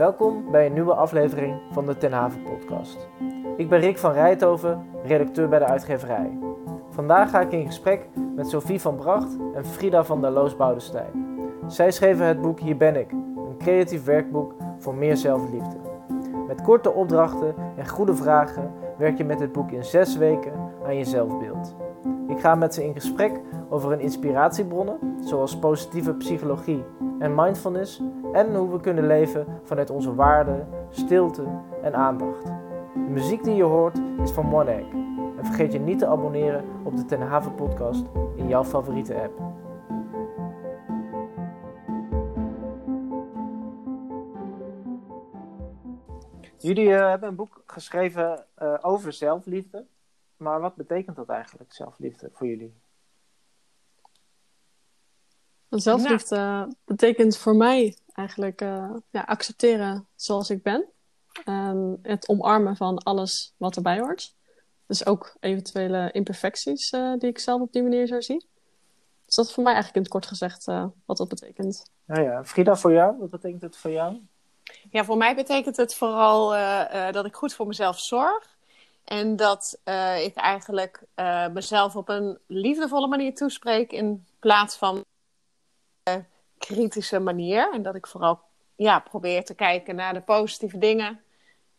Welkom bij een nieuwe aflevering van de Ten Haven podcast. Ik ben Rick van Rijthoven, redacteur bij de uitgeverij. Vandaag ga ik in gesprek met Sophie van Bracht en Frida van der Loos Boudestein. Zij schreven het boek Hier ben ik, een creatief werkboek voor meer zelfliefde. Met korte opdrachten en goede vragen werk je met het boek in zes weken aan je zelfbeeld. Ik ga met ze in gesprek over hun inspiratiebronnen, zoals positieve psychologie en mindfulness, en hoe we kunnen leven vanuit onze waarden, stilte en aandacht. De muziek die je hoort is van One Egg. En vergeet je niet te abonneren op de Ten Haven podcast in jouw favoriete app. Jullie eh, hebben een boek geschreven eh, over zelfliefde. Maar wat betekent dat eigenlijk, zelfliefde, voor jullie? Zelfliefde betekent voor mij eigenlijk uh, ja, accepteren zoals ik ben. En het omarmen van alles wat erbij hoort. Dus ook eventuele imperfecties uh, die ik zelf op die manier zou zien. Dus dat is voor mij eigenlijk in het kort gezegd uh, wat dat betekent. Nou ja, Frida, voor jou, wat betekent het voor jou? Ja, voor mij betekent het vooral dat ik goed voor mezelf zorg. En dat ik eigenlijk mezelf op een liefdevolle manier toespreek in plaats van kritische manier. En dat ik vooral ja, probeer te kijken naar de positieve dingen.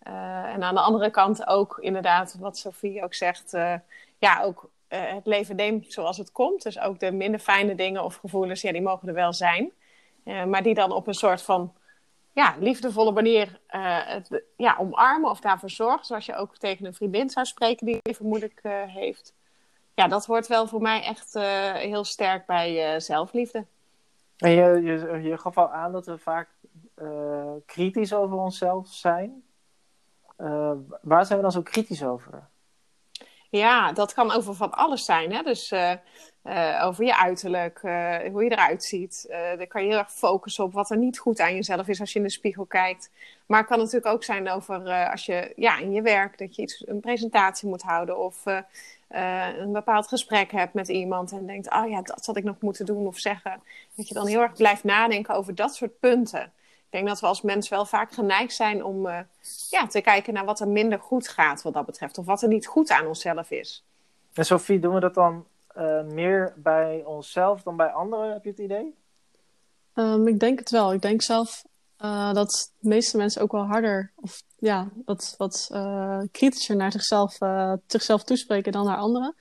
Uh, en aan de andere kant ook inderdaad, wat Sophie ook zegt, uh, ja, ook uh, het leven neemt zoals het komt. Dus ook de minder fijne dingen of gevoelens, ja, die mogen er wel zijn. maar die dan op een soort van ja, liefdevolle manier ja, omarmen of daarvoor zorgen. Zoals je ook tegen een vriendin zou spreken die even moeilijk heeft. Ja, dat hoort wel voor mij echt heel sterk bij zelfliefde. En je, gaf al aan dat we vaak uh, kritisch over onszelf zijn. Uh, waar zijn we dan zo kritisch over? Ja, dat kan over van alles zijn. Hè? Dus uh, over je uiterlijk, hoe je eruit ziet. dan kan je heel erg focussen op wat er niet goed aan jezelf is als je in de spiegel kijkt. Maar het kan natuurlijk ook zijn over als je ja, in je werk, dat je iets, een presentatie moet houden. Of uh, een bepaald gesprek hebt met iemand en denkt, oh ja, dat had ik nog moeten doen of zeggen. Dat je dan heel erg blijft nadenken over dat soort punten. Ik denk dat we als mens wel vaak geneigd zijn om uh, ja, te kijken naar wat er minder goed gaat wat dat betreft. Of wat er niet goed aan onszelf is. En Sophie, doen we dat dan uh, meer bij onszelf dan bij anderen, heb je het idee? Um, ik denk het wel. Ik denk zelf uh, dat de meeste mensen ook wel harder of ja, wat, wat uh, kritischer naar zichzelf, uh, zichzelf toespreken dan naar anderen.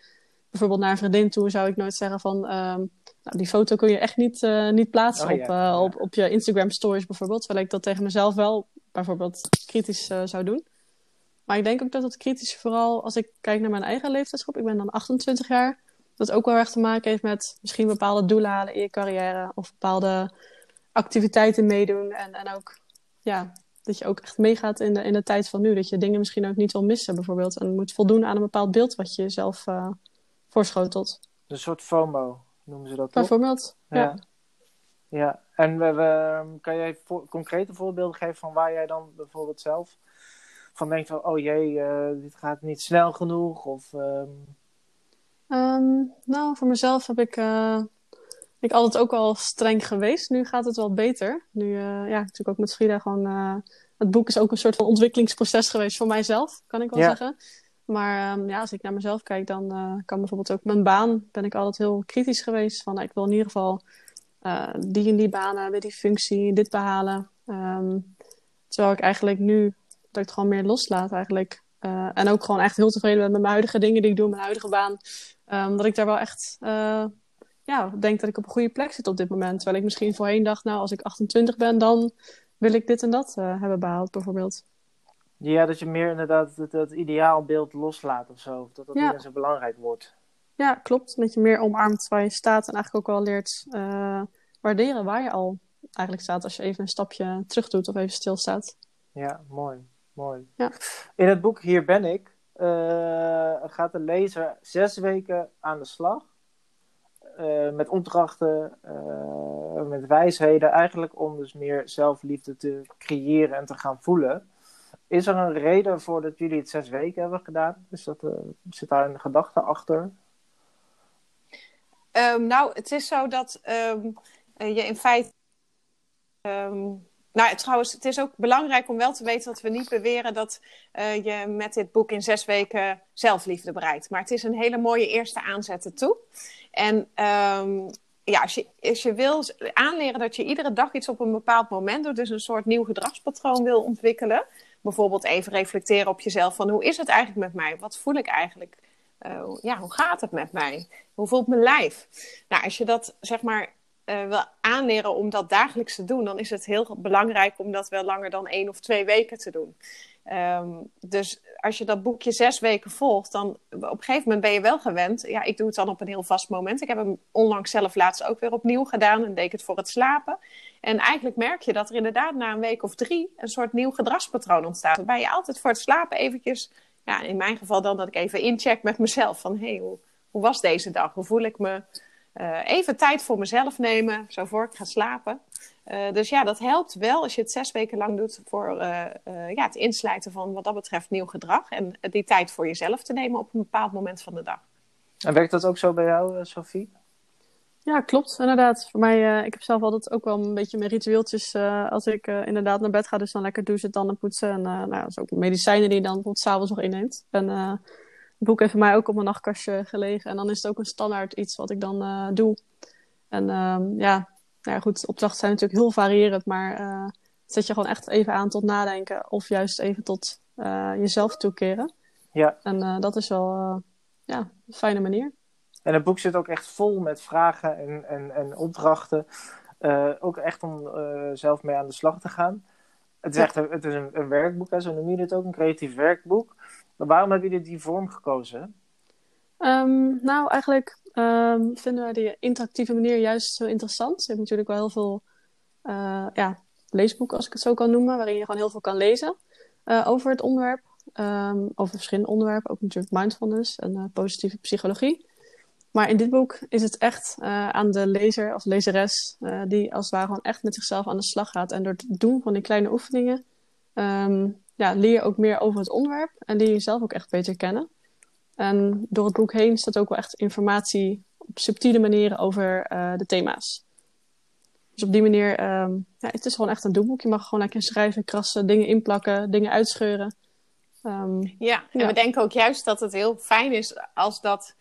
Bijvoorbeeld naar een vriendin toe zou ik nooit zeggen van nou, die foto kun je echt niet, niet plaatsen oh, op, ja. op, op je Instagram stories bijvoorbeeld. Terwijl ik dat tegen mezelf wel bijvoorbeeld kritisch zou doen. Maar ik denk ook dat het kritisch vooral als ik kijk naar mijn eigen leeftijdsgroep, ik ben dan 28 jaar, dat ook wel erg te maken heeft met misschien bepaalde doelen halen in je carrière of bepaalde activiteiten meedoen. En, en ook, ja, dat je ook echt meegaat in de, in de tijd van nu. Dat je dingen misschien ook niet wil missen, bijvoorbeeld. En moet voldoen aan een bepaald beeld wat je jezelf uh, voorschotelt. Een soort FOMO noemen ze dat, Bijvoorbeeld, ja. ja. ja. en we, we, kan jij voor, concrete voorbeelden geven van waar jij dan bijvoorbeeld zelf van denkt van, oh jee, uh, dit gaat niet snel genoeg? Of, um... um, nou, voor mezelf heb ik uh, ik altijd ook al streng geweest. Nu gaat het wel beter. Nu, uh, ja, natuurlijk ook met Frida gewoon... Uh, het boek is ook een soort van ontwikkelingsproces geweest voor mijzelf, kan ik wel ja. zeggen. Maar um, ja, als ik naar mezelf kijk, dan uh, kan bijvoorbeeld ook mijn baan... ben ik altijd heel kritisch geweest. Van, nou, ik wil in ieder geval die en die banen, met die functie, dit behalen. Um, terwijl ik eigenlijk nu, dat ik het gewoon meer loslaat eigenlijk. en ook gewoon echt heel tevreden ben met mijn huidige dingen die ik doe, mijn huidige baan. Um, dat ik daar wel echt ja, denk dat ik op een goede plek zit op dit moment. Terwijl ik misschien voorheen dacht, nou, als ik 28 ben, dan wil ik dit en dat uh, hebben behaald, bijvoorbeeld. Ja, dat je meer inderdaad het, het ideaalbeeld loslaat of zo. Dat dat ja. niet zo belangrijk wordt. Ja, klopt. Dat je meer omarmt waar je staat en eigenlijk ook wel leert uh, waarderen waar je al eigenlijk staat. Als je even een stapje terug doet of even stilstaat. Ja, mooi. mooi. Ja. In het boek Hier ben ik uh, gaat de lezer zes weken aan de slag uh, met opdrachten, uh, met wijsheden, eigenlijk om dus meer zelfliefde te creëren en te gaan voelen. Is er een reden voor dat jullie het zes weken hebben gedaan? Is dat, uh, zit daar een gedachte achter? Um, nou, het is zo dat um, je in feite um, nou, trouwens, het is ook belangrijk om wel te weten dat we niet beweren dat uh, je met dit boek in zes weken zelfliefde bereikt. Maar het is een hele mooie eerste aanzet ertoe. En um, ja, als je, als je wil aanleren dat je iedere dag iets op een bepaald moment doet, dus een soort nieuw gedragspatroon wil ontwikkelen. Bijvoorbeeld even reflecteren op jezelf van hoe is het eigenlijk met mij? Wat voel ik eigenlijk? Uh, ja, hoe gaat het met mij? Hoe voelt mijn lijf? Nou, als je dat zeg maar uh, wil aanleren om dat dagelijks te doen, dan is het heel belangrijk om dat wel langer dan één of twee weken te doen. Um, dus als je dat boekje zes weken volgt, dan op een gegeven moment ben je wel gewend. Ja, ik doe het dan op een heel vast moment. Ik heb hem onlangs zelf laatst ook weer opnieuw gedaan en deed het voor het slapen. En eigenlijk merk je dat er inderdaad na een week of drie een soort nieuw gedragspatroon ontstaat. Waarbij je altijd voor het slapen eventjes, ja, in mijn geval dan dat ik even incheck met mezelf. Van hé, hey, hoe was deze dag? Hoe voel ik me? Uh, even tijd voor mezelf nemen, zo voor ik ga slapen. Uh, dus ja, dat helpt wel als je het zes weken lang doet voor uh, ja, het insluiten van wat dat betreft nieuw gedrag. En die tijd voor jezelf te nemen op een bepaald moment van de dag. En werkt dat ook zo bij jou, Sophie? Ja, klopt, inderdaad. Voor mij, ik heb zelf altijd ook wel een beetje mijn ritueeltjes. als ik inderdaad naar bed ga, dus dan lekker douchen, tanden poetsen. En nou, dat is ook medicijnen die je dan bijvoorbeeld s'avonds nog inneemt. En boek heeft voor mij ook op mijn nachtkastje gelegen. En dan is het ook een standaard iets wat ik dan doe. En ehm, ja, nou ja, goed, opdrachten zijn natuurlijk heel variërend, maar uh, zet je gewoon echt even aan tot nadenken of juist even tot uh, jezelf toekeren. Ja. En dat is wel ja, een fijne manier. En het boek zit ook echt vol met vragen en, en, en opdrachten. ook echt om zelf mee aan de slag te gaan. Het is echt een, het is een, een werkboek, hè, zo noem je het ook, een creatief werkboek. Waarom hebben jullie die vorm gekozen? Um, nou, eigenlijk um, vinden wij die interactieve manier juist zo interessant. Je hebt natuurlijk wel heel veel uh, ja, leesboeken, als ik het zo kan noemen, waarin je gewoon heel veel kan lezen uh, over het onderwerp. Um, over verschillende onderwerpen, ook natuurlijk mindfulness en uh, positieve psychologie. Maar in dit boek is het echt aan de lezer of lezeres, die als het ware gewoon echt met zichzelf aan de slag gaat. En door het doen van die kleine oefeningen ja, leer ook meer over het onderwerp en leer je jezelf ook echt beter kennen. En door het boek heen staat ook wel echt informatie op subtiele manieren over uh, de thema's. Dus op die manier, um, ja, het is gewoon echt een doelboek. Je mag gewoon lekker schrijven, krassen, dingen inplakken, dingen uitscheuren. Um, ja, en ja. we denken ook juist dat het heel fijn is als dat,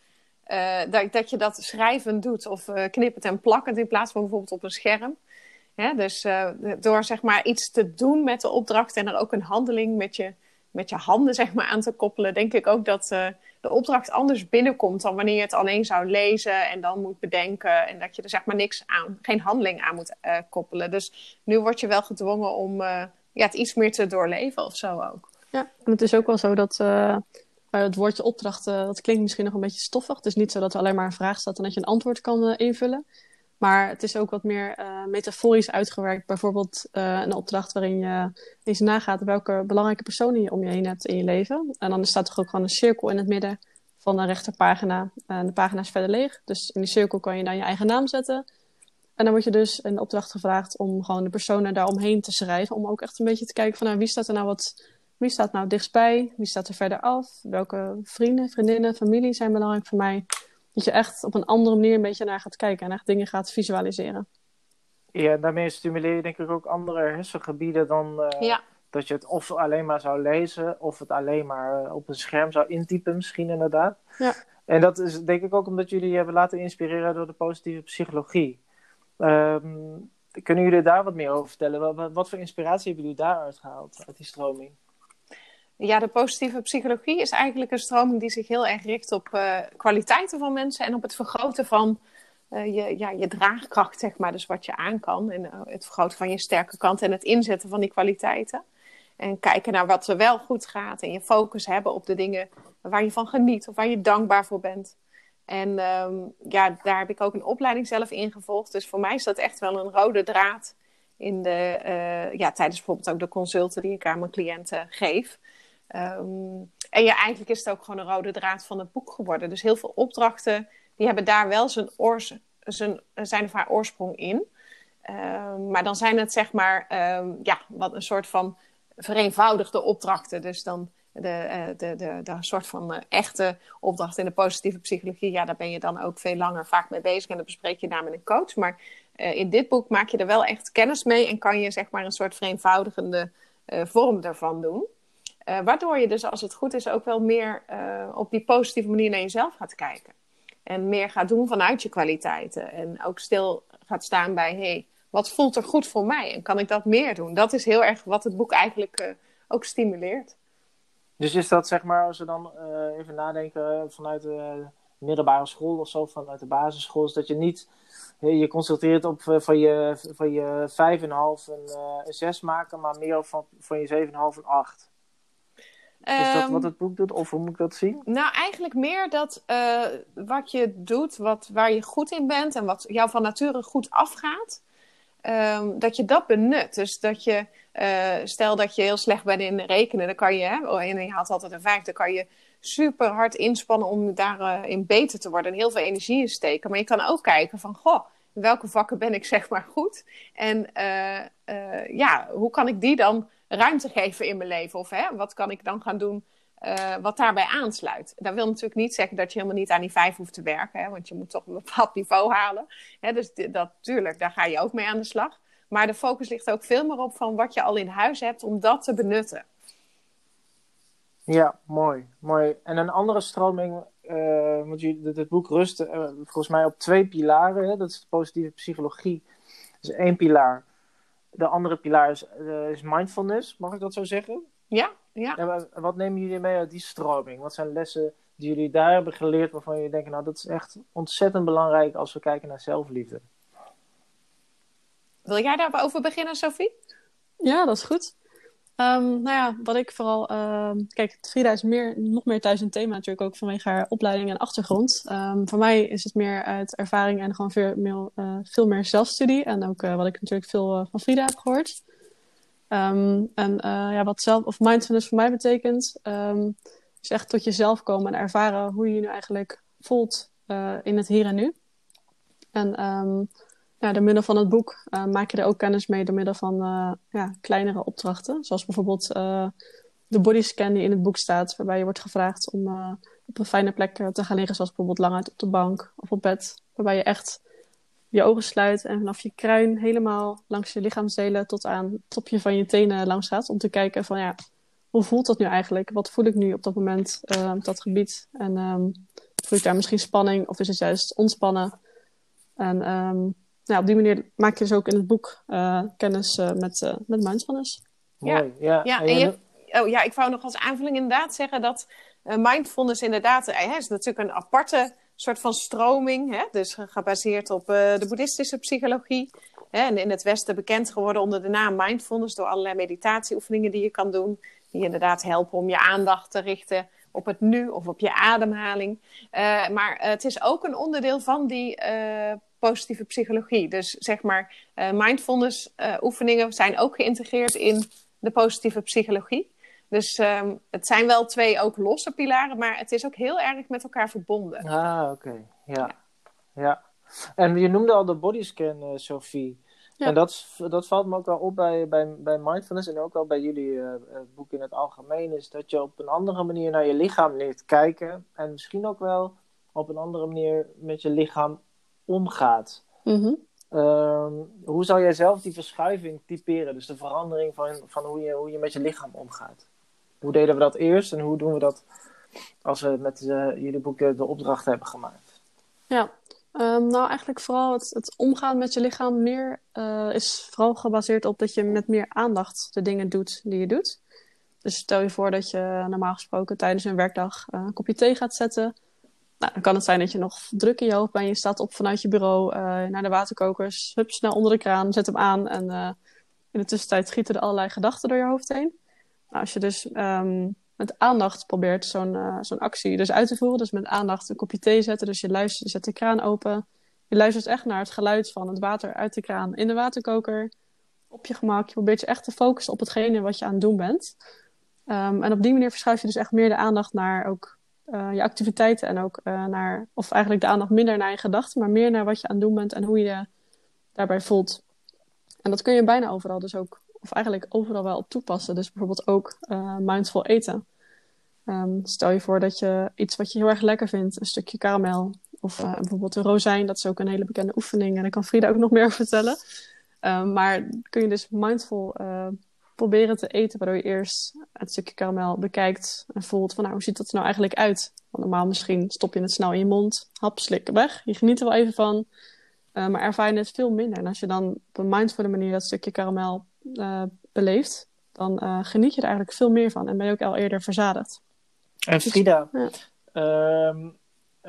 uh, dat, dat je dat schrijven doet of uh, knippend en plakkend in plaats van bijvoorbeeld op een scherm. Dus door zeg maar iets te doen met de opdracht en er ook een handeling met je, met je handen zeg maar, aan te koppelen, denk ik ook dat de opdracht anders binnenkomt dan wanneer je het alleen zou lezen en dan moet bedenken. En dat je er zeg maar niks aan, geen handeling aan moet uh, koppelen. Dus nu word je wel gedwongen om ja, het iets meer te doorleven of zo ook. Ja, en het is ook wel zo dat bij het woordje opdracht, dat klinkt misschien nog een beetje stoffig. Het is niet zo dat er alleen maar een vraag staat en dat je een antwoord kan invullen. Maar het is ook wat meer uh, metaforisch uitgewerkt. Bijvoorbeeld uh, een opdracht waarin je eens nagaat welke belangrijke personen je om je heen hebt in je leven. En dan staat er ook gewoon een cirkel in het midden van de rechterpagina. En de pagina is verder leeg. Dus in die cirkel kan je dan je eigen naam zetten. En dan word je dus de opdracht gevraagd om gewoon de personen daaromheen te schrijven. Om ook echt een beetje te kijken van nou, wie staat er nou wat. Wie staat nou dichtstbij? Wie staat er verder af? Welke vrienden, vriendinnen, familie zijn belangrijk voor mij? Dat je echt op een andere manier een beetje naar gaat kijken en echt dingen gaat visualiseren. Ja, daarmee stimuleer je denk ik ook andere hersengebieden dan uh, ja. dat je het of alleen maar zou lezen of het alleen maar uh, op een scherm zou intypen, misschien inderdaad. Ja. En dat is denk ik ook omdat jullie je hebben laten inspireren door de positieve psychologie. Um, kunnen jullie daar wat meer over vertellen? Wat, wat voor inspiratie hebben jullie daaruit gehaald, uit die stroming? Ja, de positieve psychologie is eigenlijk een stroming die zich heel erg richt op uh, kwaliteiten van mensen en op het vergroten van uh, je, ja, je draagkracht, zeg maar. Dus wat je aan kan en uh, het vergroten van je sterke kant en het inzetten van die kwaliteiten. En kijken naar wat er wel goed gaat en je focus hebben op de dingen waar je van geniet of waar je dankbaar voor bent. En um, ja, daar heb ik ook een opleiding zelf in gevolgd. Dus voor mij is dat echt wel een rode draad in de, ja, tijdens bijvoorbeeld ook de consulten die ik aan mijn cliënten geef. Um, en ja, eigenlijk is het ook gewoon een rode draad van het boek geworden. Dus heel veel opdrachten, die hebben daar wel zijn, oors, zijn, zijn of haar oorsprong in. Um, maar dan zijn het zeg maar, um, ja, wat een soort van vereenvoudigde opdrachten. Dus dan de, uh, de, de, de soort van uh, echte opdracht in de positieve psychologie. Ja, daar ben je dan ook veel langer vaak mee bezig. En dat bespreek je daar met een coach. Maar eh, in dit boek maak je er wel echt kennis mee en kan je zeg maar een soort vereenvoudigende vorm daarvan doen. Uh, waardoor je dus als het goed is ook wel meer op die positieve manier naar jezelf gaat kijken. En meer gaat doen vanuit je kwaliteiten. En ook stil gaat staan bij, hey, wat voelt er goed voor mij? En kan ik dat meer doen? Dat is heel erg wat het boek eigenlijk ook stimuleert. Dus is dat zeg maar, als we dan even nadenken vanuit de middelbare school of zo, vanuit de basisschool, is dat je niet je concentreert op eh, van je, van je 5,5 een, uh, een 6 maken, maar meer van, van je 7,5 een 8. Is dat ehm, wat het boek doet, of hoe moet ik dat zien? Nou, eigenlijk meer dat uh, wat je doet, wat, waar je goed in bent en wat jou van nature goed afgaat, um, dat je dat benut. Dus dat je, uh, stel dat je heel slecht bent in rekenen, dan kan je, hè, oh, en je haalt altijd een 5, dan kan je super hard inspannen om daarin uh, beter te worden en heel veel energie in steken. Maar je kan ook kijken van, goh, in welke vakken ben ik zeg maar goed? En ja, hoe kan ik die dan ruimte geven in mijn leven? Of hè, wat kan ik dan gaan doen uh, wat daarbij aansluit? Dat wil natuurlijk niet zeggen dat je helemaal niet aan die vijf hoeft te werken, hè, want je moet toch een bepaald niveau halen. Hè, dus dat, daar ga je ook mee aan de slag. Maar de focus ligt ook veel meer op van wat je al in huis hebt om dat te benutten. Ja, mooi. mooi. En een andere stroming, uh, want je, het boek rust uh, volgens mij op twee pilaren. Hè? Dat is de positieve psychologie. Dat is één pilaar. De andere pilaar is, uh, is mindfulness, mag ik dat zo zeggen? Ja, ja. En wat nemen jullie mee uit die stroming? Wat zijn lessen die jullie daar hebben geleerd waarvan jullie denken, nou dat is echt ontzettend belangrijk als we kijken naar zelfliefde? Wil jij daarover beginnen, Sophie? Ja, dat is goed. Um, nou ja, wat ik vooral. Uh, kijk, Frida is meer, nog meer thuis een thema, natuurlijk ook vanwege haar opleiding en achtergrond. Um, voor mij is het meer uit ervaring en gewoon veel meer, uh, veel meer zelfstudie. En ook uh, wat ik natuurlijk veel uh, van Frida heb gehoord. En ja, wat zelf, of mindfulness voor mij betekent, is echt tot jezelf komen en ervaren hoe je je nu eigenlijk voelt in het hier en nu. En ja, door middel van het boek uh, maak je er ook kennis mee door middel van uh, ja, kleinere opdrachten. Zoals bijvoorbeeld uh, de bodyscan die in het boek staat, waarbij je wordt gevraagd om op een fijne plek te gaan liggen, zoals bijvoorbeeld lang uit op de bank of op bed. Waarbij je echt je ogen sluit en vanaf je kruin helemaal langs je lichaamsdelen tot aan het topje van je tenen langs gaat. Om te kijken van ja, hoe voelt dat nu eigenlijk? Wat voel ik nu op dat moment op dat gebied? En um, voel ik daar misschien spanning of is het juist ontspannen? En um, nou, op die manier maak je dus ook in het boek uh, kennis uh, met, uh, met mindfulness. Ja, ja. ja, en je, oh, ja, ik wou nog als aanvulling inderdaad zeggen dat mindfulness inderdaad hè, is natuurlijk een aparte soort van stroming. Hè? Dus gebaseerd op de boeddhistische psychologie. Hè? En in het Westen bekend geworden onder de naam mindfulness door allerlei meditatieoefeningen die je kan doen. Die inderdaad helpen om je aandacht te richten op het nu of op je ademhaling. maar het is ook een onderdeel van die positieve psychologie. Dus zeg maar, uh, mindfulness uh, oefeningen zijn ook geïntegreerd in de positieve psychologie. Dus um, het zijn wel twee ook losse pilaren, maar het is ook heel erg met elkaar verbonden. Ah, oké. Ja. ja. En je noemde al de bodyscan, uh, Sophie. Ja. En dat, dat valt me ook wel op bij, bij, bij mindfulness en ook wel bij jullie boek in het algemeen, is dat je op een andere manier naar je lichaam leert kijken. En misschien ook wel op een andere manier met je lichaam omgaat. Mm hoe zou jij zelf die verschuiving typeren? Dus de verandering van, van hoe, je, hoe je met je lichaam omgaat. Hoe deden we dat eerst en hoe doen we dat als we met uh, jullie boek de, opdracht hebben gemaakt? Ja, um, nou eigenlijk vooral het, het, omgaan met je lichaam meer uh, is vooral gebaseerd op dat je met meer aandacht de dingen doet die je doet. Dus stel je voor dat je normaal gesproken tijdens een werkdag uh, een kopje thee gaat zetten. Nou, dan kan het zijn dat je nog druk in je hoofd bent. Je staat op vanuit je bureau uh, naar de waterkokers. Hup, snel onder de kraan, zet hem aan. En uh, in de tussentijd schieten er allerlei gedachten door je hoofd heen. Nou, als je dus um, met aandacht probeert zo'n uh, zo'n actie dus uit te voeren. Dus met aandacht een kopje thee zetten. Dus je luistert, je zet de kraan open. Je luistert echt naar het geluid van het water uit de kraan in de waterkoker. Op je gemak. Je probeert je echt te focussen op hetgene wat je aan het doen bent. Um, en op die manier verschuif je dus echt meer de aandacht naar ook uh, je activiteiten en ook uh, naar, of eigenlijk de aandacht minder naar je gedachten, maar meer naar wat je aan het doen bent en hoe je je daarbij voelt. En dat kun je bijna overal dus ook, of eigenlijk overal wel op toepassen. Dus bijvoorbeeld ook uh, mindful eten. Um, stel je voor dat je iets wat je heel erg lekker vindt, een stukje karamel, Of bijvoorbeeld de rozijn, dat is ook een hele bekende oefening. En daar kan Frida ook nog meer vertellen. Um, maar kun je dus mindful proberen te eten, waardoor je eerst het stukje karamel bekijkt en voelt van nou, hoe ziet dat er nou eigenlijk uit? Want normaal misschien stop je het snel in je mond, hap, slikken weg. Je geniet er wel even van, uh, maar ervaar je het veel minder. En als je dan op een mindfulle manier dat stukje karamel uh, beleeft, dan uh, geniet je er eigenlijk veel meer van en ben je ook al eerder verzadigd. En Frida, dus, ja. um,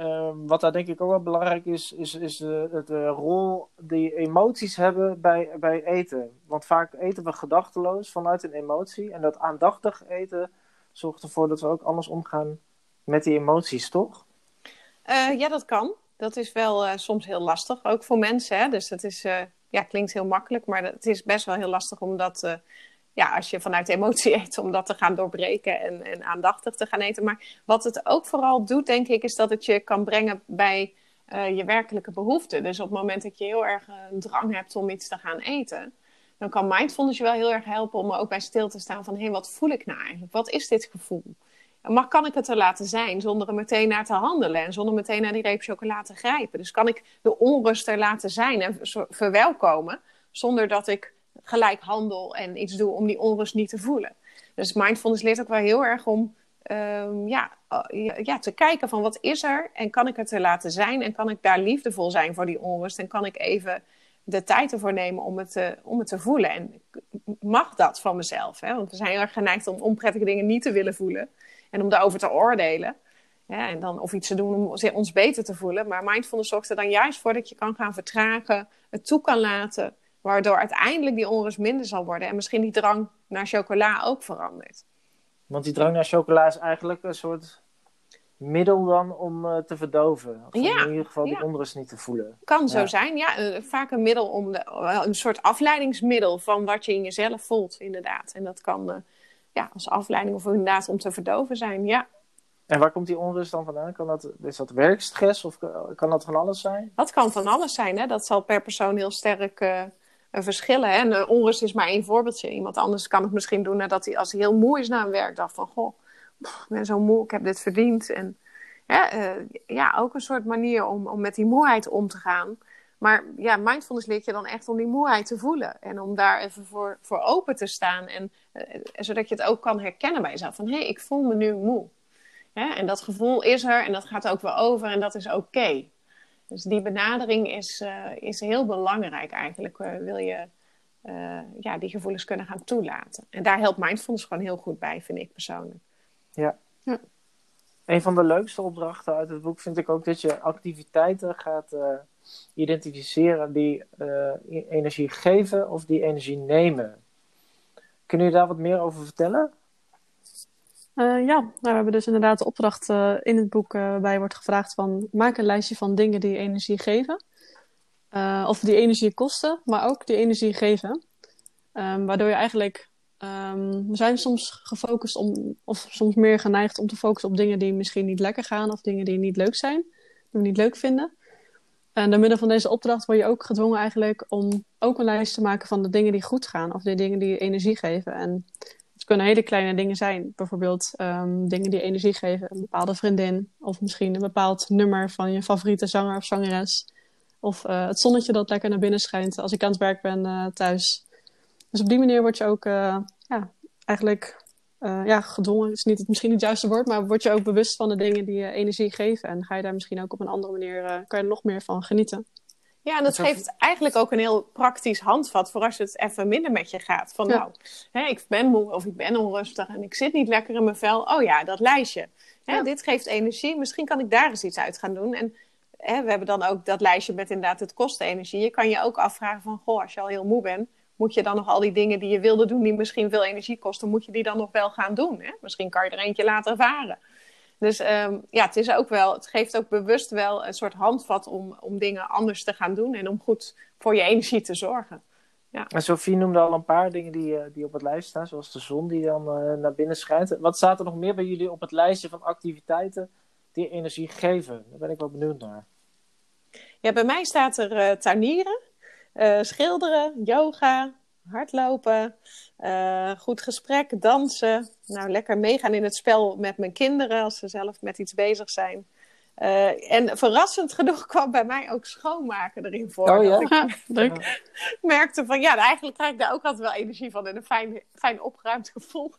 um, wat daar denk ik ook wel belangrijk is, is, is de, de rol die emoties hebben bij, bij eten. Want vaak eten we gedachteloos vanuit een emotie. En dat aandachtig eten zorgt ervoor dat we ook anders omgaan met die emoties, toch? Uh, ja, dat kan. Dat is wel soms heel lastig, ook voor mensen. Hè? Dus dat is, ja, klinkt heel makkelijk, maar het is best wel heel lastig om dat ja, als je vanuit emotie eet, om dat te gaan doorbreken en, en aandachtig te gaan eten. Maar wat het ook vooral doet, denk ik, is dat het je kan brengen bij uh, je werkelijke behoeften. Dus op het moment dat je heel erg een drang hebt om iets te gaan eten, dan kan mindfulness je wel heel erg helpen om er ook bij stil te staan van hé, wat voel ik nou eigenlijk? Wat is dit gevoel? Maar kan ik het er laten zijn zonder er meteen naar te handelen en zonder meteen naar die reep chocola te grijpen? Dus kan ik de onrust er laten zijn en verwelkomen zonder dat ik gelijk handel en iets doe om die onrust niet te voelen. Dus mindfulness leert ook wel heel erg om um, ja, uh, ja, te kijken van wat is er en kan ik het er laten zijn en kan ik daar liefdevol zijn voor die onrust en kan ik even de tijd ervoor nemen om het te, om het te voelen. En mag dat van mezelf? Hè? Want we zijn heel erg geneigd om onprettige dingen niet te willen voelen en om daarover te oordelen. Ja, en dan of iets te doen om ons beter te voelen. Maar mindfulness zorgt er dan juist voor dat je kan gaan vertragen, het toe kan laten, Waardoor uiteindelijk die onrust minder zal worden en misschien die drang naar chocola ook verandert. Want die drang naar chocola is eigenlijk een soort middel dan om uh, te verdoven. Of ja, in ieder geval die ja. onrust niet te voelen. Kan zo zijn, ja. Uh, vaak een middel om de, uh, een soort afleidingsmiddel van wat je in jezelf voelt, inderdaad. En dat kan eh, ja, als afleiding of inderdaad om te verdoven zijn, ja. En waar komt die onrust dan vandaan? Kan dat, is dat werkstress of kan dat van alles zijn? Dat kan van alles zijn, hè. Dat zal per persoon heel sterk verschillen. Hè? En uh, onrust is maar één voorbeeldje. Iemand anders kan het misschien doen nadat hij, als hij heel moe is na een werkdag, van goh, ik ben zo moe, ik heb dit verdiend. En ja, uh, ja ook een soort manier om, om met die moeheid om te gaan. Maar ja, mindfulness leert je dan echt om die moeheid te voelen. En om daar even voor, voor open te staan. En zodat je het ook kan herkennen bij jezelf. Van hé, hey, ik voel me nu moe. En dat gevoel is er en dat gaat ook wel over en dat is oké. Dus die benadering is, uh, is heel belangrijk eigenlijk. Uh, wil je uh, ja, die gevoelens kunnen gaan toelaten. En daar helpt mindfulness gewoon heel goed bij, vind ik persoonlijk. Ja. ja. Een van de leukste opdrachten uit het boek vind ik ook dat je activiteiten gaat identificeren die energie geven of die energie nemen. Kunnen jullie daar wat meer over vertellen? Uh, ja, nou, we hebben dus inderdaad de opdracht uh, in het boek uh, bij wordt gevraagd van maak een lijstje van dingen die energie geven. of die energie kosten, maar ook die energie geven. Um, waardoor je eigenlijk, um, we zijn soms gefocust om, of soms meer geneigd om te focussen op dingen die misschien niet lekker gaan of dingen die niet leuk zijn, die we niet leuk vinden. En door middel van deze opdracht word je ook gedwongen eigenlijk om ook een lijst te maken van de dingen die goed gaan of de dingen die energie geven. En kunnen hele kleine dingen zijn. Bijvoorbeeld um, dingen die energie geven. Een bepaalde vriendin. Of misschien een bepaald nummer van je favoriete zanger of zangeres. Of uh, het zonnetje dat lekker naar binnen schijnt als ik aan het werk ben uh, thuis. Dus op die manier word je ook uh, ja, eigenlijk ja, gedwongen. is niet, misschien niet het juiste woord. Maar word je ook bewust van de dingen die je energie geven. En ga je daar misschien ook op een andere manier, kan je nog meer van genieten. Ja, en dat geeft eigenlijk ook een heel praktisch handvat voor als het even minder met je gaat. Van nou, hè, ik ben moe of ik ben onrustig en ik zit niet lekker in mijn vel. Oh ja, dat lijstje. Hè, ja. Dit geeft energie. Misschien kan ik daar eens iets uit gaan doen. En hè, we hebben dan ook dat lijstje met inderdaad het kosten energie. Je kan je ook afvragen van, goh, als je al heel moe bent, moet je dan nog al die dingen die je wilde doen, die misschien veel energie kosten, moet je die dan nog wel gaan doen? Hè? Misschien kan je er eentje laten varen. Dus um, ja, het, is ook wel, het geeft ook bewust wel een soort handvat om, om dingen anders te gaan doen en om goed voor je energie te zorgen. Ja. En Sophie noemde al een paar dingen die, uh, die op het lijst staan, zoals de zon die dan uh, naar binnen schijnt. Wat staat er nog meer bij jullie op het lijstje van activiteiten die energie geven? Daar ben ik wel benieuwd naar. Ja, bij mij staat er uh, tuinieren, schilderen, yoga, hardlopen, uh, goed gesprek, dansen. Nou, lekker meegaan in het spel met mijn kinderen als ze zelf met iets bezig zijn. Eh, en verrassend genoeg kwam bij mij ook schoonmaken erin voor. Oh ja? Dat ik Ja, leuk. merkte van ja, eigenlijk krijg ik daar ook altijd wel energie van en een fijn, fijn opgeruimd gevoel.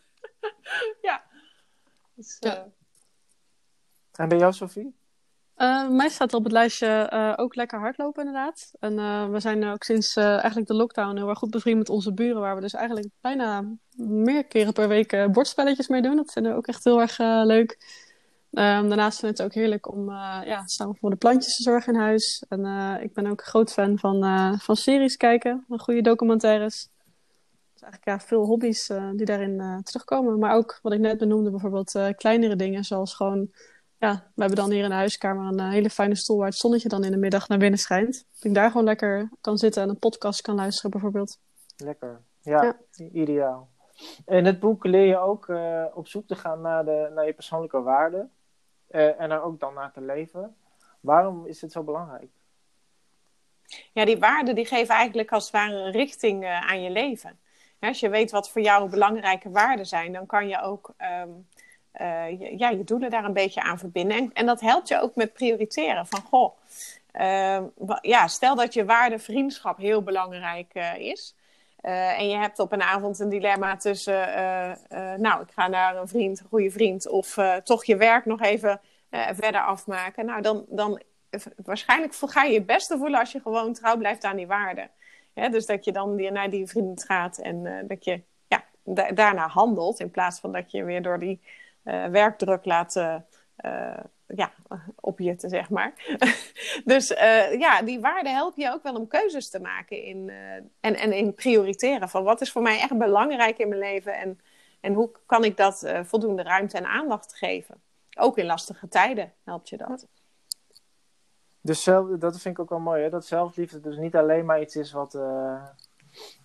ja. Dus, Ja. eh, En bij jou, Sophie? Eh, mij staat op het lijstje eh, ook lekker hardlopen, inderdaad. En eh, we zijn ook sinds eigenlijk de lockdown heel erg goed bevriend met onze buren, waar we dus eigenlijk bijna meer keren per week bordspelletjes mee doen. Dat vinden we ook echt heel erg leuk. Ehm, daarnaast vind ik het ook heerlijk om ja, samen voor de plantjes te zorgen in huis. En ik ben ook een groot fan van, van series kijken, van goede documentaires. Dus eigenlijk ja, veel hobby's die daarin terugkomen. Maar ook wat ik net benoemde, bijvoorbeeld kleinere dingen, zoals gewoon ja, we hebben dan hier in de huiskamer een eh, hele fijne stoel waar het zonnetje dan in de middag naar binnen schijnt. Dat ik daar gewoon lekker kan zitten en een podcast kan luisteren bijvoorbeeld. Lekker. Ja, ideaal. In het boek leer je ook eh, op zoek te gaan naar, de, naar je persoonlijke waarden. eh, en er ook dan naar te leven. Waarom is dit zo belangrijk? ja, die waarden die geven eigenlijk als het ware een richting eh, aan je leven. Hè, als je weet wat voor jou belangrijke waarden zijn, dan kan je ook ehm, eh, je, ja, je doelen daar een beetje aan verbinden. En, dat helpt je ook met prioriteren. Van goh, ehm, ja, stel dat je waarde vriendschap heel belangrijk eh, is. Eh, en je hebt op een avond een dilemma tussen, eh, eh, nou, ik ga naar een vriend, een goede vriend, of eh, toch je werk nog even eh, verder afmaken. Nou, dan, dan eh, waarschijnlijk ga je je beste voelen als je gewoon trouw blijft aan die waarden. Hè, dus dat je dan naar die vriend gaat en eh, dat je ja, da- daarna handelt, in plaats van dat je weer door die eh, werkdruk laat eh, eh, ja, opjutten, zeg maar. dus eh, ja, die waarden helpen je ook wel om keuzes te maken in, eh, en, en in prioriteren van wat is voor mij echt belangrijk in mijn leven en, en hoe kan ik dat eh, voldoende ruimte en aandacht geven. Ook in lastige tijden helpt je dat. Dus zelf, dat vind ik ook wel mooi, hè? dat zelfliefde dus niet alleen maar iets is wat, eh,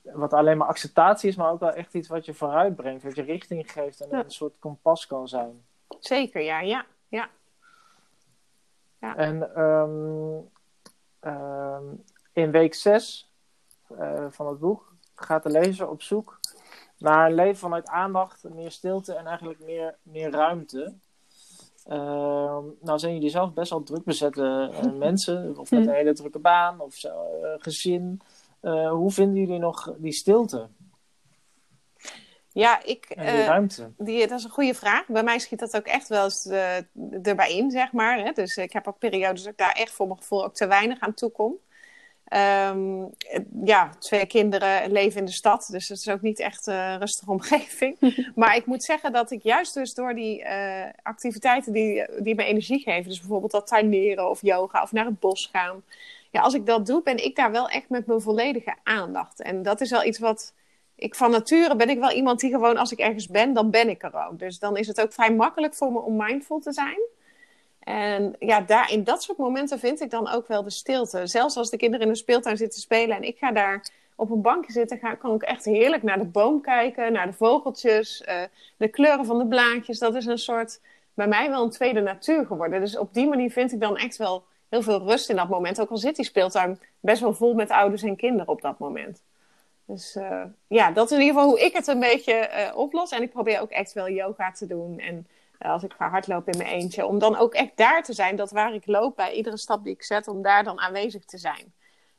wat alleen maar acceptatie is, maar ook wel echt iets wat je vooruitbrengt, wat je richting geeft en Ja. een soort kompas kan zijn. Zeker, ja, ja. ja. En ehm, ehm, in week 6 van het boek gaat de lezer op zoek naar een leven vanuit aandacht, meer stilte en eigenlijk meer, meer ruimte. Ehm, nou zijn jullie zelf best wel druk bezette eh, mensen, of met een hele drukke baan, of zo, eh, gezin. Eh, hoe vinden jullie nog die stilte Ja, ik, en die eh, ruimte? Die, dat is een goede vraag. Bij mij schiet dat ook echt wel eens eh, erbij in, zeg maar. Hè? Dus ik heb ook periodes dat ik daar echt voor mijn gevoel ook te weinig aan toe kom. Ehm, eh, ja, twee kinderen leven in de stad, dus het is ook niet echt een rustige omgeving. maar ik moet zeggen dat ik juist dus door die activiteiten die, die me energie geven, dus bijvoorbeeld dat tuineren of yoga of naar het bos gaan. Als ik dat doe, ben ik daar wel echt met mijn volledige aandacht. En dat is wel iets wat ik van nature ben ik wel iemand die gewoon als ik ergens ben, dan ben ik er ook. Dus dan is het ook vrij makkelijk voor me om mindful te zijn. En ja, daar, in dat soort momenten vind ik dan ook wel de stilte. Zelfs als de kinderen in de speeltuin zitten spelen en ik ga daar op een bankje zitten, ga, kan ik echt heerlijk naar de boom kijken, naar de vogeltjes, eh, de kleuren van de blaadjes. Dat is een soort, bij mij wel een tweede natuur geworden. Dus op die manier vind ik dan echt wel heel veel rust in dat moment. Ook al zit die speeltuin best wel vol met ouders en kinderen op dat moment. Dus eh, ja, dat is in ieder geval hoe ik het een beetje eh, oplos. En ik probeer ook echt wel yoga te doen. En uh, als ik ga hardlopen in mijn eentje, om dan ook echt daar te zijn. Dat waar ik loop, bij iedere stap die ik zet, om daar dan aanwezig te zijn.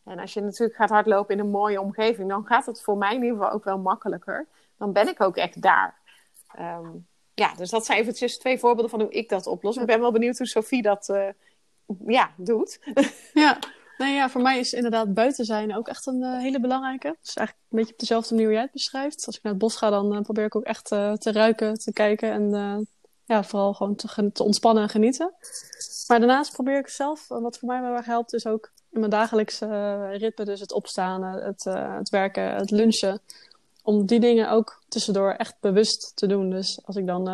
En als je natuurlijk gaat hardlopen in een mooie omgeving, dan gaat het voor mij in ieder geval ook wel makkelijker. Dan ben ik ook echt daar. Um, ja, dus dat zijn eventjes twee voorbeelden van hoe ik dat oplos. Ik ben wel benieuwd hoe Sophie dat uh, ja, doet. Ja, Nee, ja, voor mij is inderdaad buiten zijn ook echt een uh, hele belangrijke. Dus eigenlijk een beetje op dezelfde manier hoe jij het beschrijft. Als ik naar het bos ga, dan uh, probeer ik ook echt uh, te ruiken, te kijken en ja, vooral gewoon te, ontspannen en genieten. Maar daarnaast probeer ik zelf, wat voor mij heel erg helpt, is ook in mijn dagelijkse ritme, dus het opstaan, het, het werken, het lunchen, om die dingen ook tussendoor echt bewust te doen. Dus als ik dan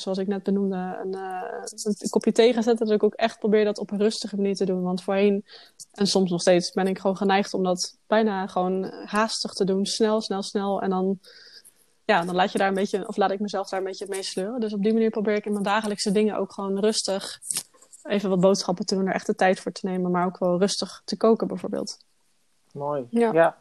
zoals ik net benoemde, een, uh, een kopje thee gaan zetten. Dat ik ook echt probeer dat op een rustige manier te doen. Want voorheen, en soms nog steeds, ben ik gewoon geneigd om dat bijna gewoon haastig te doen. Snel, snel, snel. En dan, ja, dan laat je daar een beetje, of laat ik mezelf daar een beetje mee sleuren. Dus op die manier probeer ik in mijn dagelijkse dingen ook gewoon rustig even wat boodschappen te doen. Er echt de tijd voor te nemen. Maar ook wel rustig te koken bijvoorbeeld. Mooi. Ja. ja.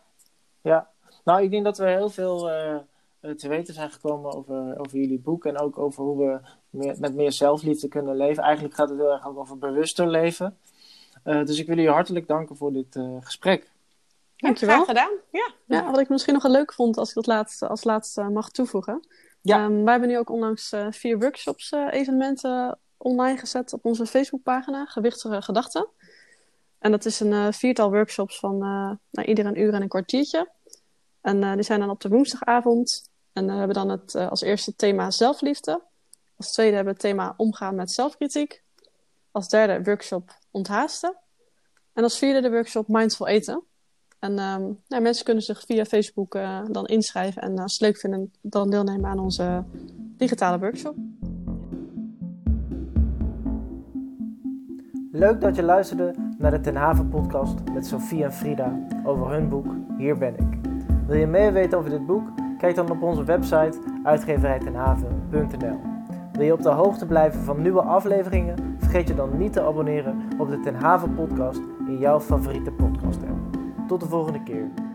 ja. Nou, ik denk dat we heel veel... Uh eh, te weten zijn gekomen over, over jullie boek en ook over hoe we meer, met meer zelfliefde kunnen leven. Eigenlijk gaat het heel erg ook over bewuster leven. Uh, dus ik wil jullie hartelijk danken voor dit uh, gesprek. Dankjewel. Graag gedaan. Ja. ja, wat ik misschien nog wel leuk vond, als ik dat laatste, als laatste mag toevoegen. Ja. Um, wij hebben nu ook onlangs uh, vier workshops evenementen online gezet op onze Facebookpagina, Gewichtige Gedachten. En dat is een viertal workshops van nou, ieder een uur en een kwartiertje. En die zijn dan op de woensdagavond. En we hebben dan het, als eerste thema zelfliefde. Als tweede hebben we het thema omgaan met zelfkritiek. Als derde workshop onthaasten. En als vierde de workshop mindful eten. En nou, mensen kunnen zich via Facebook dan inschrijven en als ze het leuk vinden, dan deelnemen aan onze digitale workshop. Leuk dat je luisterde naar de Ten Haven podcast met Sofie en Frida over hun boek Hier ben ik. Wil je meer weten over dit boek? Kijk dan op onze website uitgeverijtenhaven.nl. Wil je op de hoogte blijven van nieuwe afleveringen? Vergeet je dan niet te abonneren op de Ten Haven podcast in jouw favoriete podcast app. Tot de volgende keer.